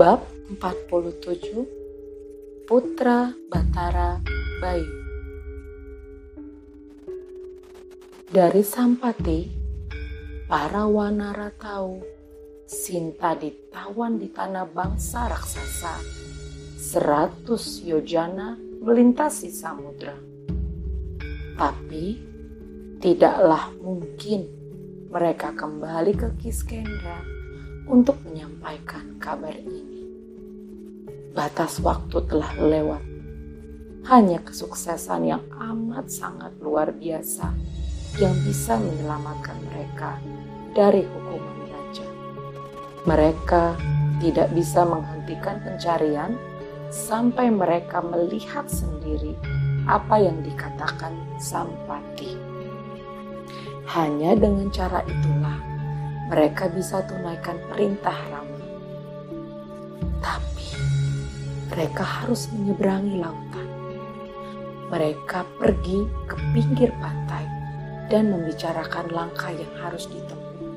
Bab 47 Putra Batara Bayu Dari Sampati, para wanara tahu Sinta ditawan di tanah bangsa raksasa seratus yojana melintasi samudra. Tapi tidaklah mungkin mereka kembali ke Kiskendra untuk menyampaikan kabar ini. Batas waktu telah lewat. Hanya kesuksesan yang amat sangat luar biasa yang bisa menyelamatkan mereka dari hukuman raja. Mereka tidak bisa menghentikan pencarian sampai mereka melihat sendiri apa yang dikatakan Sampati. Hanya dengan cara itulah mereka bisa tunaikan perintah Rama. Tapi mereka harus menyeberangi lautan. Mereka pergi ke pinggir pantai dan membicarakan langkah yang harus ditempuh.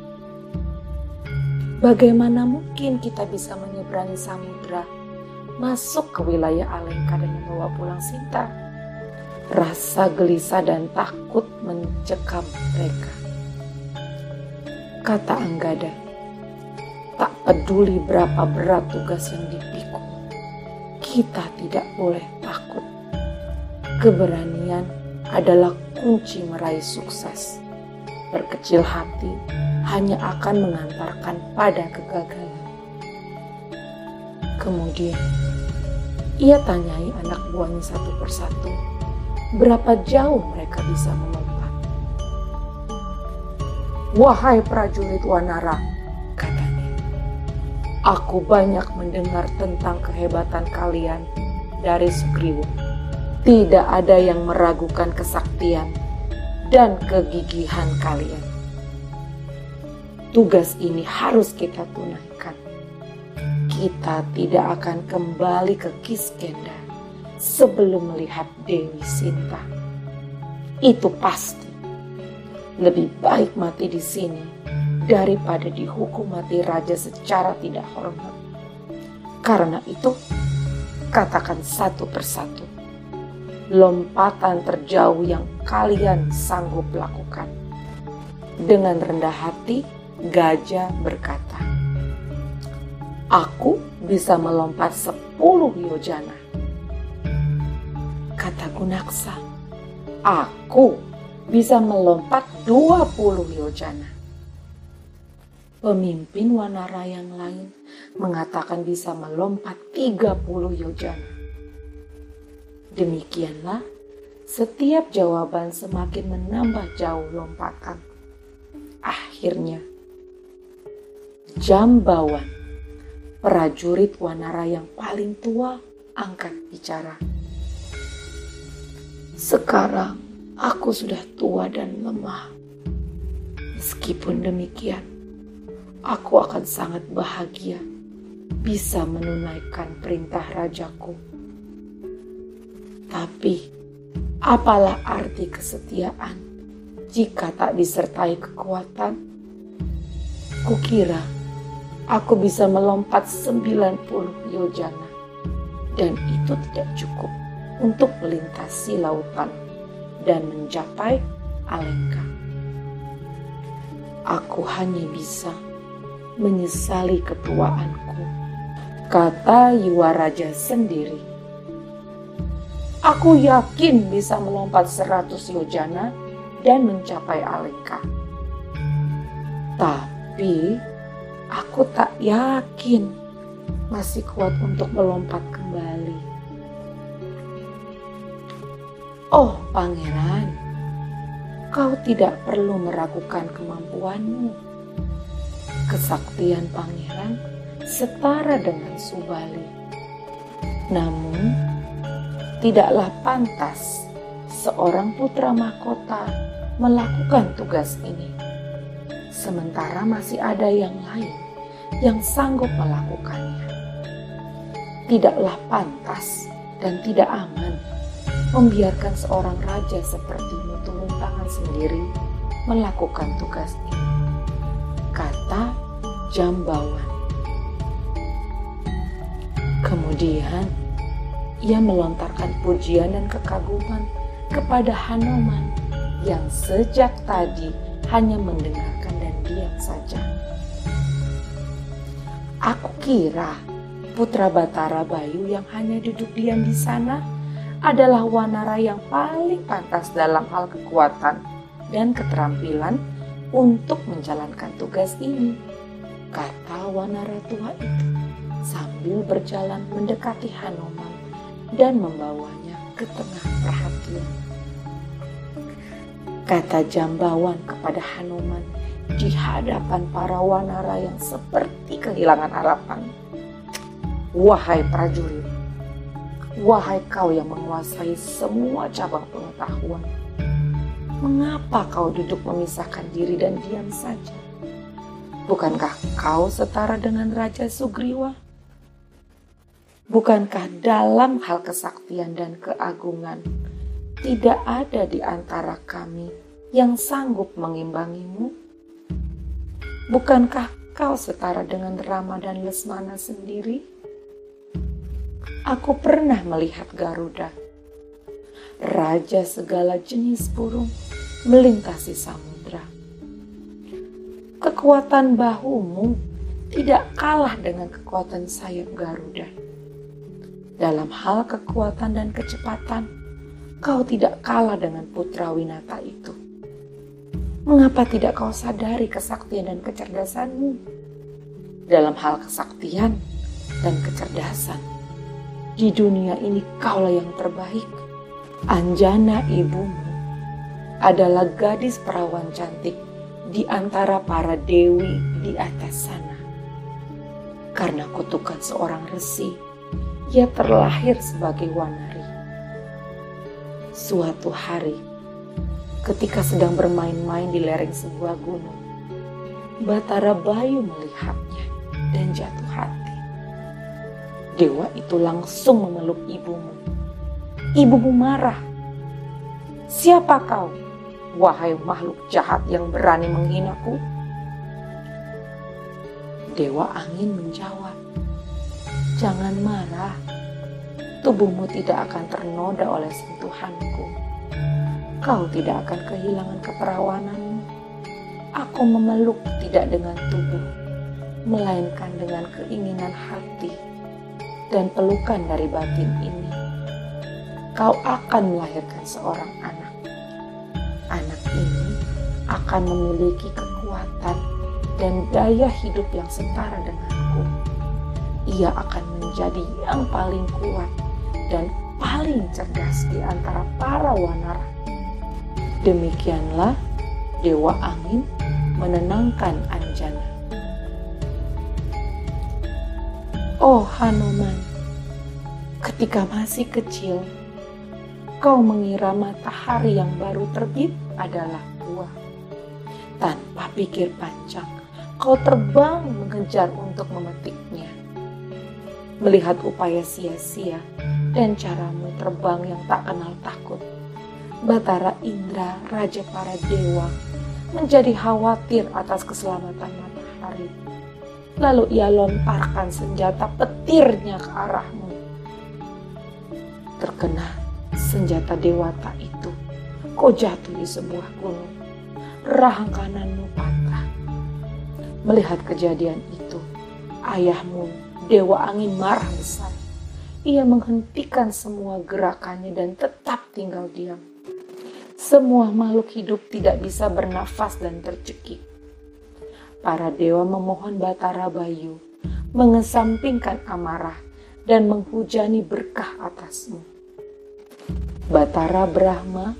Bagaimana mungkin kita bisa menyeberangi samudra, masuk ke wilayah Alengka dan membawa pulang Sinta? Rasa gelisah dan takut mencekam mereka kata Anggada. Tak peduli berapa berat tugas yang dipikul, kita tidak boleh takut. Keberanian adalah kunci meraih sukses. Berkecil hati hanya akan mengantarkan pada kegagalan. Kemudian, ia tanyai anak buahnya satu persatu, berapa jauh mereka bisa melompat. Wahai prajurit Wanara. Aku banyak mendengar tentang kehebatan kalian dari Sugriwo. Tidak ada yang meragukan kesaktian dan kegigihan kalian. Tugas ini harus kita tunaikan. Kita tidak akan kembali ke Kiskenda sebelum melihat Dewi Sinta. Itu pasti lebih baik mati di sini daripada dihukum mati raja secara tidak hormat. Karena itu, katakan satu persatu, lompatan terjauh yang kalian sanggup lakukan. Dengan rendah hati, gajah berkata, Aku bisa melompat sepuluh yojana. Kata Gunaksa, Aku bisa melompat 20 yojana. Pemimpin Wanara yang lain mengatakan bisa melompat 30 yojana. Demikianlah, setiap jawaban semakin menambah jauh lompatan. Akhirnya, Jambawan, prajurit Wanara yang paling tua, angkat bicara. Sekarang Aku sudah tua dan lemah. Meskipun demikian, aku akan sangat bahagia bisa menunaikan perintah rajaku. Tapi, apalah arti kesetiaan jika tak disertai kekuatan? Kukira aku bisa melompat 90 yojana dan itu tidak cukup untuk melintasi lautan dan mencapai Alengka. Aku hanya bisa menyesali ketuaanku, kata Yuwaraja sendiri. Aku yakin bisa melompat seratus yojana dan mencapai Alengka. Tapi aku tak yakin masih kuat untuk melompat kembali. Oh pangeran, kau tidak perlu meragukan kemampuanmu. Kesaktian pangeran setara dengan Subali. Namun, tidaklah pantas seorang putra mahkota melakukan tugas ini. Sementara masih ada yang lain yang sanggup melakukannya. Tidaklah pantas dan tidak aman membiarkan seorang raja sepertimu turun tangan sendiri melakukan tugas ini. Kata Jambawan. Kemudian ia melontarkan pujian dan kekaguman kepada Hanuman yang sejak tadi hanya mendengarkan dan diam saja. Aku kira putra Batara Bayu yang hanya duduk diam di sana adalah wanara yang paling pantas dalam hal kekuatan dan keterampilan untuk menjalankan tugas ini, kata wanara tua itu sambil berjalan mendekati Hanuman dan membawanya ke tengah perhatian. Kata Jambawan kepada Hanuman di hadapan para wanara yang seperti kehilangan harapan. Wahai prajurit, wahai kau yang menguasai semua cabang pengetahuan, mengapa kau duduk memisahkan diri dan diam saja? Bukankah kau setara dengan Raja Sugriwa? Bukankah dalam hal kesaktian dan keagungan tidak ada di antara kami yang sanggup mengimbangimu? Bukankah kau setara dengan Rama dan Lesmana sendiri? Aku pernah melihat Garuda, raja segala jenis burung melintasi samudra. Kekuatan bahumu tidak kalah dengan kekuatan sayap Garuda. Dalam hal kekuatan dan kecepatan, kau tidak kalah dengan putra Winata itu. Mengapa tidak kau sadari kesaktian dan kecerdasanmu? Dalam hal kesaktian dan kecerdasan, di dunia ini kaulah yang terbaik. Anjana ibumu adalah gadis perawan cantik di antara para dewi di atas sana. Karena kutukan seorang resi, ia terlahir sebagai wanari. Suatu hari, ketika sedang bermain-main di lereng sebuah gunung, Batara Bayu melihatnya dan jatuh hati. Dewa itu langsung memeluk ibumu. Ibumu marah. Siapa kau, wahai makhluk jahat yang berani menghinaku? Dewa angin menjawab, Jangan marah, tubuhmu tidak akan ternoda oleh sentuhanku. Kau tidak akan kehilangan keperawananmu. Aku memeluk tidak dengan tubuh, melainkan dengan keinginan hati dan pelukan dari batin ini, kau akan melahirkan seorang anak. Akan memiliki kekuatan dan daya hidup yang setara denganku. Ia akan menjadi yang paling kuat dan paling cerdas di antara para wanara. Demikianlah Dewa Angin menenangkan Anjana. Oh Hanuman, ketika masih kecil, kau mengira matahari yang baru terbit adalah. Tanpa pikir panjang, kau terbang mengejar untuk memetiknya. Melihat upaya sia-sia dan caramu terbang yang tak kenal takut, Batara Indra, Raja para Dewa, menjadi khawatir atas keselamatan matahari Lalu ia lontarkan senjata petirnya ke arahmu. Terkena senjata dewata itu, kau jatuh di sebuah gunung. Rahang kananmu patah. Melihat kejadian itu, ayahmu, Dewa Angin marah besar. Ia menghentikan semua gerakannya dan tetap tinggal diam. Semua makhluk hidup tidak bisa bernafas dan tercekik para dewa memohon Batara Bayu mengesampingkan amarah dan menghujani berkah atasmu. Batara Brahma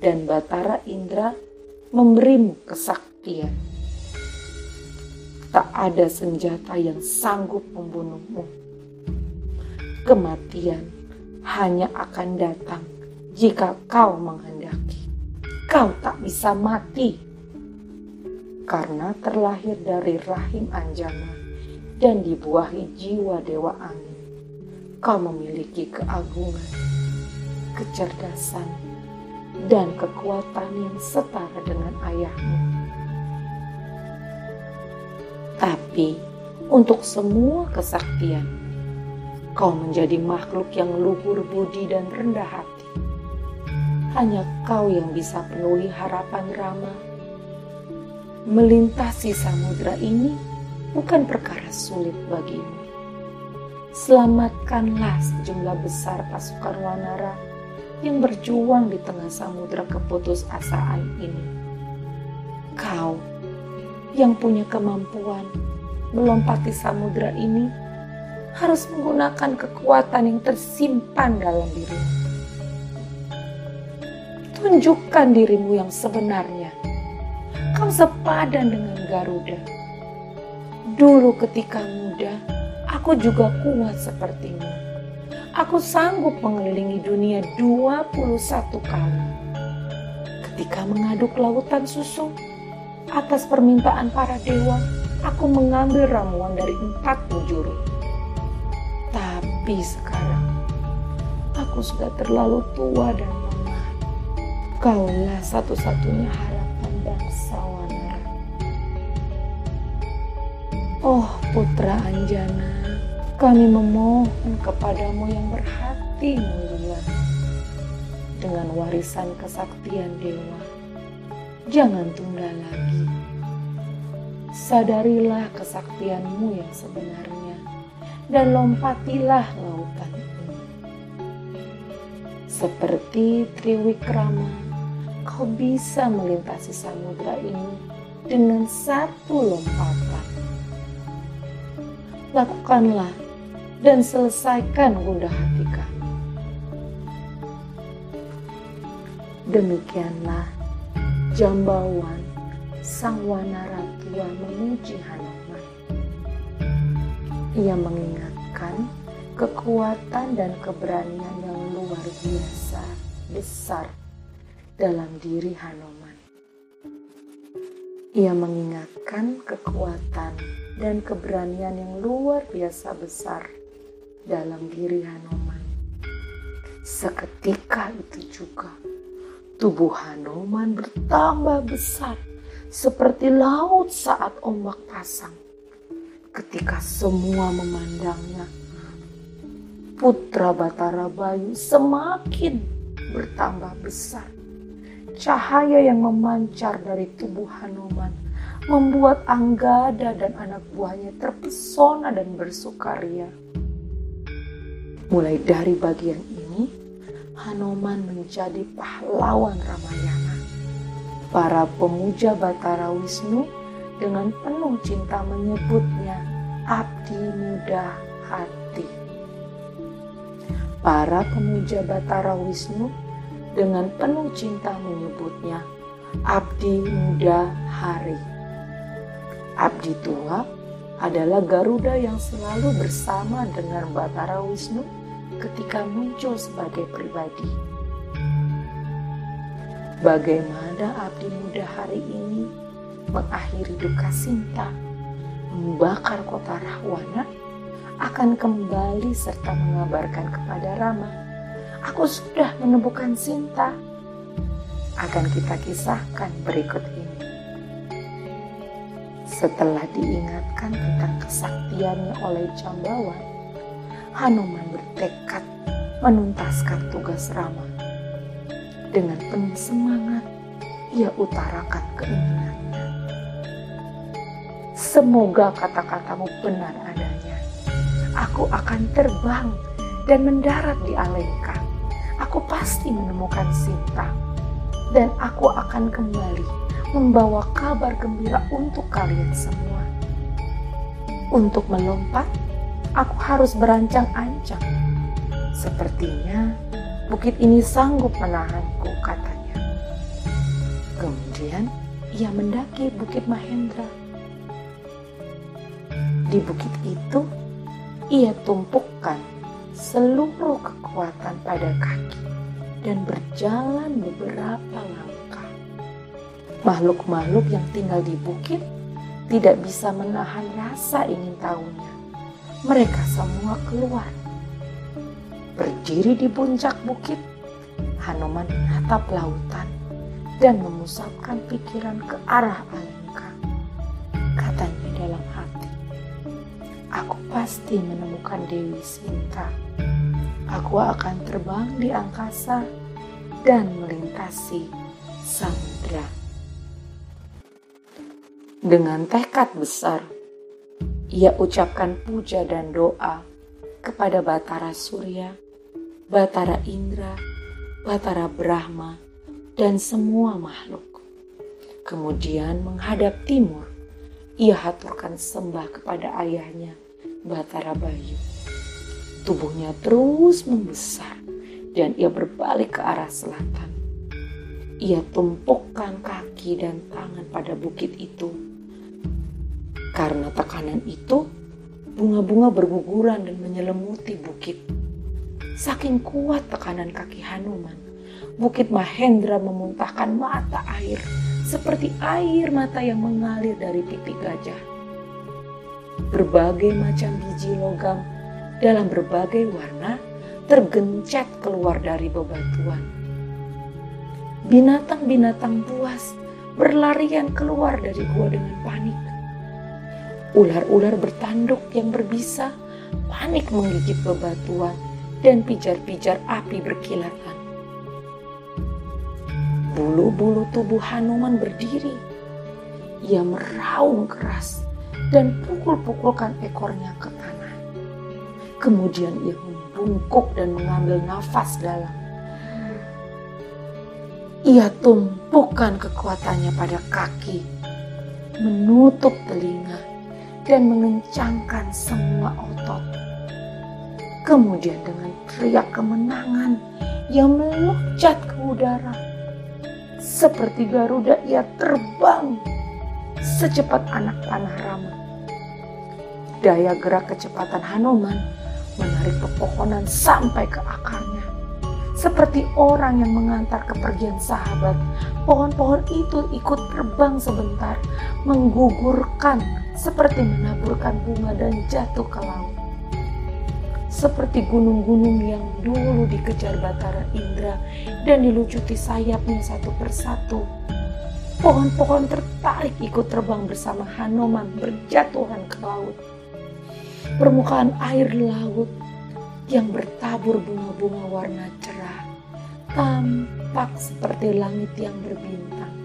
dan Batara Indra memberimu kesaktian. tak ada senjata yang sanggup membunuhmu. Kematian hanya akan datang jika kau menghendaki. Kau tak bisa mati karena terlahir dari rahim Anjana dan dibuahi jiwa dewa angin. Kau memiliki keagungan, kecerdasan, dan kekuatan yang setara dengan ayahmu. Tapi untuk semua kesaktian, kau menjadi makhluk yang luhur budi dan rendah hati. Hanya kau yang bisa penuhi harapan Rama. Melintasi samudera ini bukan perkara sulit bagimu. Selamatkanlah sejumlah besar pasukan Wanara yang berjuang di tengah samudera keputusasaan ini. Kau yang punya kemampuan melompati samudera ini harus menggunakan kekuatan yang tersimpan dalam dirimu. Tunjukkan dirimu yang sebenarnya. Kau sepadan dengan Garuda. Dulu ketika muda, aku juga kuat sepertimu aku sanggup mengelilingi dunia 21 kali. Ketika mengaduk lautan susu, atas permintaan para dewa, aku mengambil ramuan dari empat penjuru. Tapi sekarang, aku sudah terlalu tua dan lemah. Kaulah satu-satunya harapan bangsa Wanara. Oh putra Anjana, kami memohon kepadamu yang berhati mulia dengan warisan kesaktian dewa. Jangan tunda lagi. Sadarilah kesaktianmu yang sebenarnya dan lompatilah lautan ini. Seperti Triwikrama, kau bisa melintasi samudra ini dengan satu lompatan. Lakukanlah dan selesaikan gundah hati kami. Demikianlah Jambawan sang wanaratua memuji Hanuman. Ia mengingatkan kekuatan dan keberanian yang luar biasa besar dalam diri Hanuman. Ia mengingatkan kekuatan dan keberanian yang luar biasa besar dalam diri Hanuman. Seketika itu juga tubuh Hanuman bertambah besar seperti laut saat ombak pasang. Ketika semua memandangnya, putra Batara Bayu semakin bertambah besar. Cahaya yang memancar dari tubuh Hanuman membuat Anggada dan anak buahnya terpesona dan bersukaria. Mulai dari bagian ini, Hanoman menjadi pahlawan Ramayana. Para pemuja Batara Wisnu dengan penuh cinta menyebutnya abdi muda hati. Para pemuja Batara Wisnu dengan penuh cinta menyebutnya abdi muda hari. Abdi tua adalah Garuda yang selalu bersama dengan Batara Wisnu ketika muncul sebagai pribadi. Bagaimana abdi muda hari ini mengakhiri duka Sinta, membakar kota Rahwana, akan kembali serta mengabarkan kepada Rama, aku sudah menemukan Sinta. Akan kita kisahkan berikut ini. Setelah diingatkan tentang kesaktiannya oleh Jambawan, Hanuman bertekad menuntaskan tugas Rama. Dengan penuh semangat, ia utarakan keinginannya. Semoga kata-katamu benar adanya. Aku akan terbang dan mendarat di Alengka. Aku pasti menemukan Sinta. Dan aku akan kembali membawa kabar gembira untuk kalian semua. Untuk melompat aku harus berancang-ancang. Sepertinya bukit ini sanggup menahanku, katanya. Kemudian ia mendaki bukit Mahendra. Di bukit itu, ia tumpukan seluruh kekuatan pada kaki dan berjalan beberapa langkah. Makhluk-makhluk yang tinggal di bukit tidak bisa menahan rasa ingin tahunya. Mereka semua keluar. Berdiri di puncak bukit, Hanuman menatap lautan dan memusatkan pikiran ke arah Alengka. Katanya dalam hati, aku pasti menemukan Dewi Sinta. Aku akan terbang di angkasa dan melintasi samudra. Dengan tekad besar, ia ucapkan puja dan doa kepada Batara Surya, Batara Indra, Batara Brahma, dan semua makhluk. Kemudian menghadap timur, ia haturkan sembah kepada ayahnya, Batara Bayu. Tubuhnya terus membesar dan ia berbalik ke arah selatan. Ia tumpukan kaki dan tangan pada bukit itu karena tekanan itu, bunga-bunga berguguran dan menyelimuti bukit. Saking kuat tekanan kaki Hanuman, Bukit Mahendra memuntahkan mata air seperti air mata yang mengalir dari pipi gajah. Berbagai macam biji logam dalam berbagai warna tergencet keluar dari bebatuan. Binatang-binatang buas berlarian keluar dari gua dengan panik. Ular-ular bertanduk yang berbisa panik menggigit bebatuan dan pijar-pijar api berkilatan. Bulu-bulu tubuh Hanuman berdiri. Ia meraung keras dan pukul-pukulkan ekornya ke tanah. Kemudian ia membungkuk dan mengambil nafas dalam. Ia tumpukan kekuatannya pada kaki, menutup telinga, dan mengencangkan semua otot. Kemudian dengan teriak kemenangan yang meloncat ke udara. Seperti Garuda ia terbang secepat anak panah Rama. Daya gerak kecepatan Hanuman menarik pepohonan sampai ke akarnya. Seperti orang yang mengantar kepergian sahabat, pohon-pohon itu ikut terbang sebentar, menggugurkan seperti menaburkan bunga dan jatuh ke laut. Seperti gunung-gunung yang dulu dikejar Batara Indra dan dilucuti sayapnya satu persatu. Pohon-pohon tertarik ikut terbang bersama Hanoman berjatuhan ke laut. Permukaan air laut yang bertabur bunga-bunga warna cerah tampak seperti langit yang berbintang.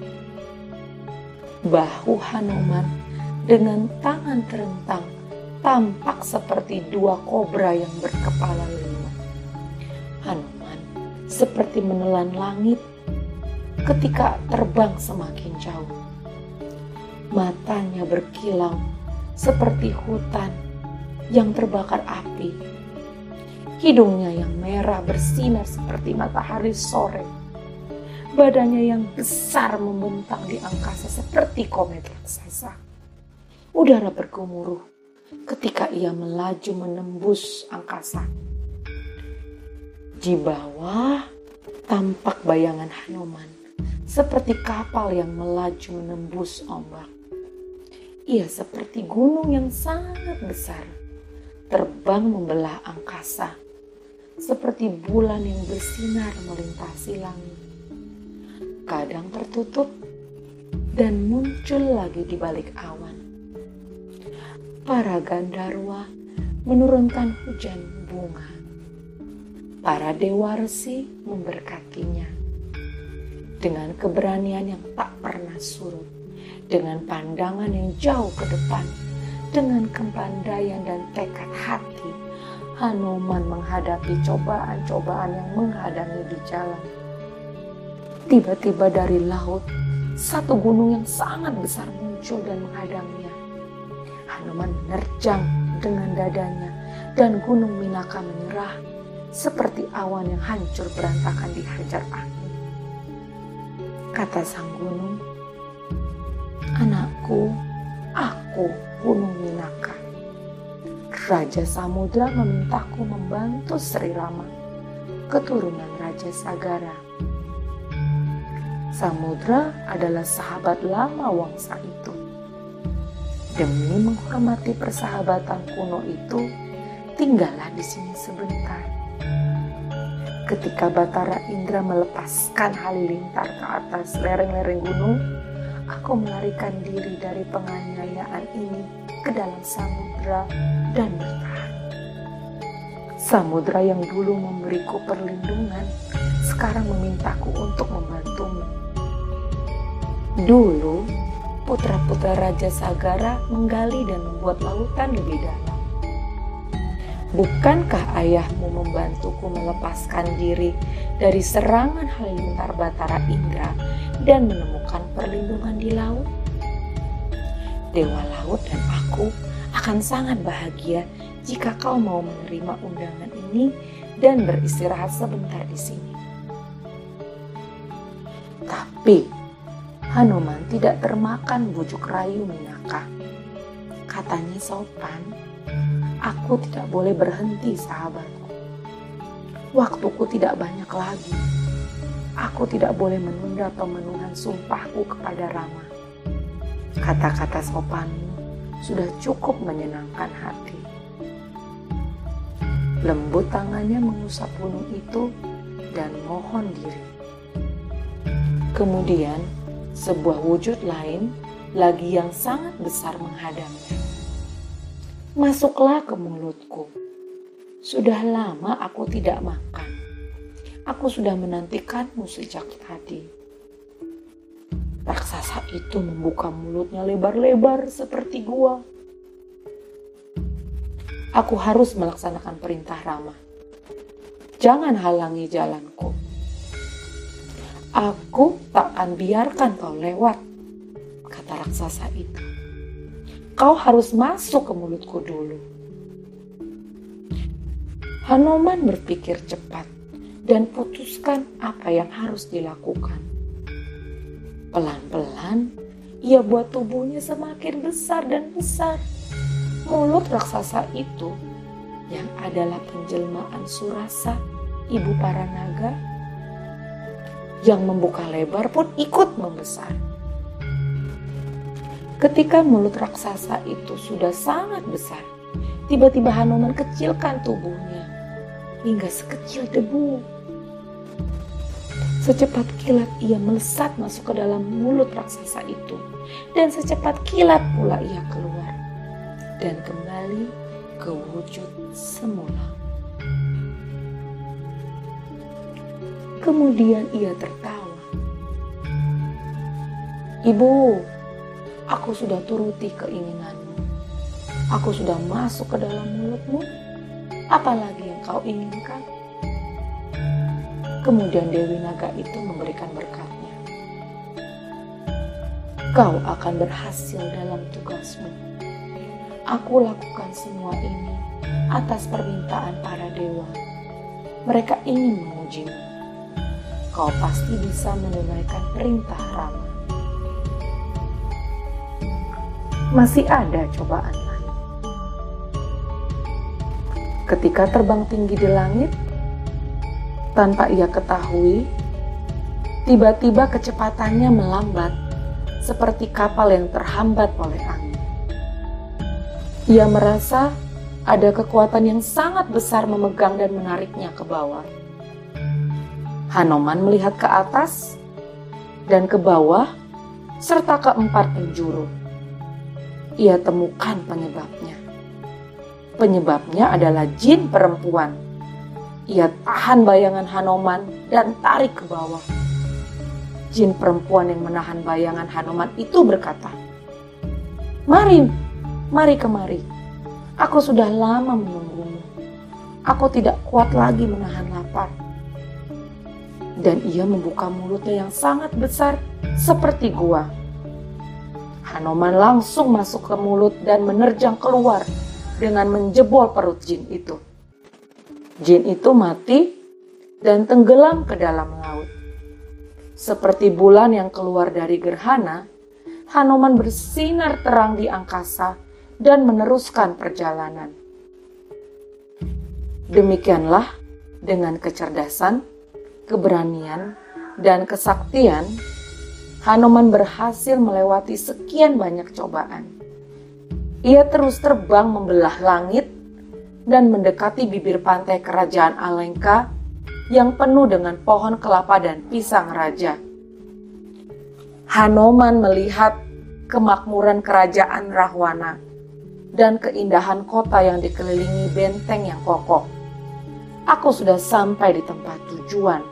Bahu Hanoman dengan tangan terentang tampak seperti dua kobra yang berkepala lima. Hanuman seperti menelan langit ketika terbang semakin jauh. Matanya berkilau seperti hutan yang terbakar api. Hidungnya yang merah bersinar seperti matahari sore. Badannya yang besar membentang di angkasa seperti komet raksasa udara bergemuruh ketika ia melaju menembus angkasa. Di bawah tampak bayangan Hanuman seperti kapal yang melaju menembus ombak. Ia seperti gunung yang sangat besar, terbang membelah angkasa, seperti bulan yang bersinar melintasi langit. Kadang tertutup dan muncul lagi di balik awan para Gandarwa menurunkan hujan bunga. Para dewa resi memberkatinya dengan keberanian yang tak pernah surut, dengan pandangan yang jauh ke depan, dengan kepandaian dan tekad hati. Hanuman menghadapi cobaan-cobaan yang menghadangi di jalan. Tiba-tiba dari laut, satu gunung yang sangat besar muncul dan menghadangnya Hanuman menerjang dengan dadanya dan gunung Minaka menyerah seperti awan yang hancur berantakan dihajar angin. Kata sang gunung, Anakku, aku gunung Minaka. Raja Samudra memintaku membantu Sri Rama, keturunan Raja Sagara. Samudra adalah sahabat lama Wangsa itu. Demi menghormati persahabatan kuno itu, tinggallah di sini sebentar. Ketika Batara Indra melepaskan halilintar ke atas lereng-lereng gunung, aku melarikan diri dari penganiayaan ini ke dalam samudra dan bertahan. Samudra yang dulu memberiku perlindungan, sekarang memintaku untuk membantumu. Dulu, putra-putra Raja Sagara menggali dan membuat lautan lebih dalam. Bukankah ayahmu membantuku melepaskan diri dari serangan halilintar Batara Indra dan menemukan perlindungan di laut? Dewa Laut dan aku akan sangat bahagia jika kau mau menerima undangan ini dan beristirahat sebentar di sini. Tapi Hanuman tidak termakan bujuk rayu Minaka. Katanya sopan Aku tidak boleh berhenti, sahabatku. Waktuku tidak banyak lagi. Aku tidak boleh menunda pemenuhan sumpahku kepada Rama. Kata-kata sopanmu sudah cukup menyenangkan hati. Lembut tangannya mengusap gunung itu dan mohon diri. Kemudian, sebuah wujud lain lagi yang sangat besar menghadangnya. Masuklah ke mulutku. Sudah lama aku tidak makan. Aku sudah menantikanmu sejak tadi. Raksasa itu membuka mulutnya lebar-lebar seperti gua. Aku harus melaksanakan perintah Rama. Jangan halangi jalanku. Aku tak akan biarkan kau lewat, kata raksasa itu kau harus masuk ke mulutku dulu. Hanuman berpikir cepat dan putuskan apa yang harus dilakukan. Pelan-pelan, ia buat tubuhnya semakin besar dan besar. Mulut raksasa itu yang adalah penjelmaan Surasa, ibu para naga, yang membuka lebar pun ikut membesar. Ketika mulut raksasa itu sudah sangat besar, tiba-tiba Hanuman kecilkan tubuhnya hingga sekecil debu. Secepat kilat ia melesat masuk ke dalam mulut raksasa itu dan secepat kilat pula ia keluar dan kembali ke wujud semula. Kemudian ia tertawa. Ibu, Aku sudah turuti keinginanmu. Aku sudah masuk ke dalam mulutmu. Apalagi yang kau inginkan? Kemudian Dewi Naga itu memberikan berkatnya. Kau akan berhasil dalam tugasmu. Aku lakukan semua ini atas permintaan para dewa. Mereka ingin mengujimu. Kau pasti bisa menunaikan perintah Rama. masih ada cobaan lain. Ketika terbang tinggi di langit, tanpa ia ketahui, tiba-tiba kecepatannya melambat seperti kapal yang terhambat oleh angin. Ia merasa ada kekuatan yang sangat besar memegang dan menariknya ke bawah. Hanoman melihat ke atas dan ke bawah serta ke empat penjuru ia temukan penyebabnya. Penyebabnya adalah jin perempuan. Ia tahan bayangan Hanoman dan tarik ke bawah. Jin perempuan yang menahan bayangan Hanoman itu berkata, Mari, mari kemari. Aku sudah lama menunggumu. Aku tidak kuat lagi menahan lapar. Dan ia membuka mulutnya yang sangat besar seperti gua Hanoman langsung masuk ke mulut dan menerjang keluar dengan menjebol perut jin itu. Jin itu mati dan tenggelam ke dalam laut. Seperti bulan yang keluar dari gerhana, Hanoman bersinar terang di angkasa dan meneruskan perjalanan. Demikianlah dengan kecerdasan, keberanian, dan kesaktian, Hanuman berhasil melewati sekian banyak cobaan. Ia terus terbang membelah langit dan mendekati bibir pantai kerajaan Alengka yang penuh dengan pohon kelapa dan pisang raja. Hanoman melihat kemakmuran kerajaan Rahwana dan keindahan kota yang dikelilingi benteng yang kokoh. Aku sudah sampai di tempat tujuan,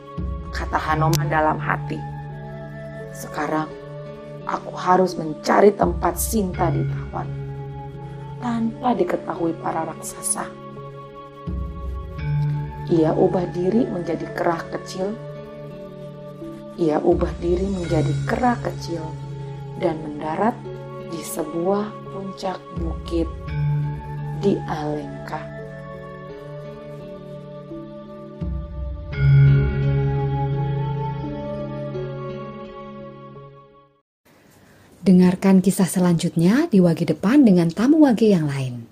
kata Hanoman dalam hati. Sekarang aku harus mencari tempat Sinta ditawan tanpa diketahui para raksasa. Ia ubah diri menjadi kerah kecil. Ia ubah diri menjadi kerah kecil dan mendarat di sebuah puncak bukit di Alengka. Dengarkan kisah selanjutnya di wagi depan dengan tamu wagi yang lain.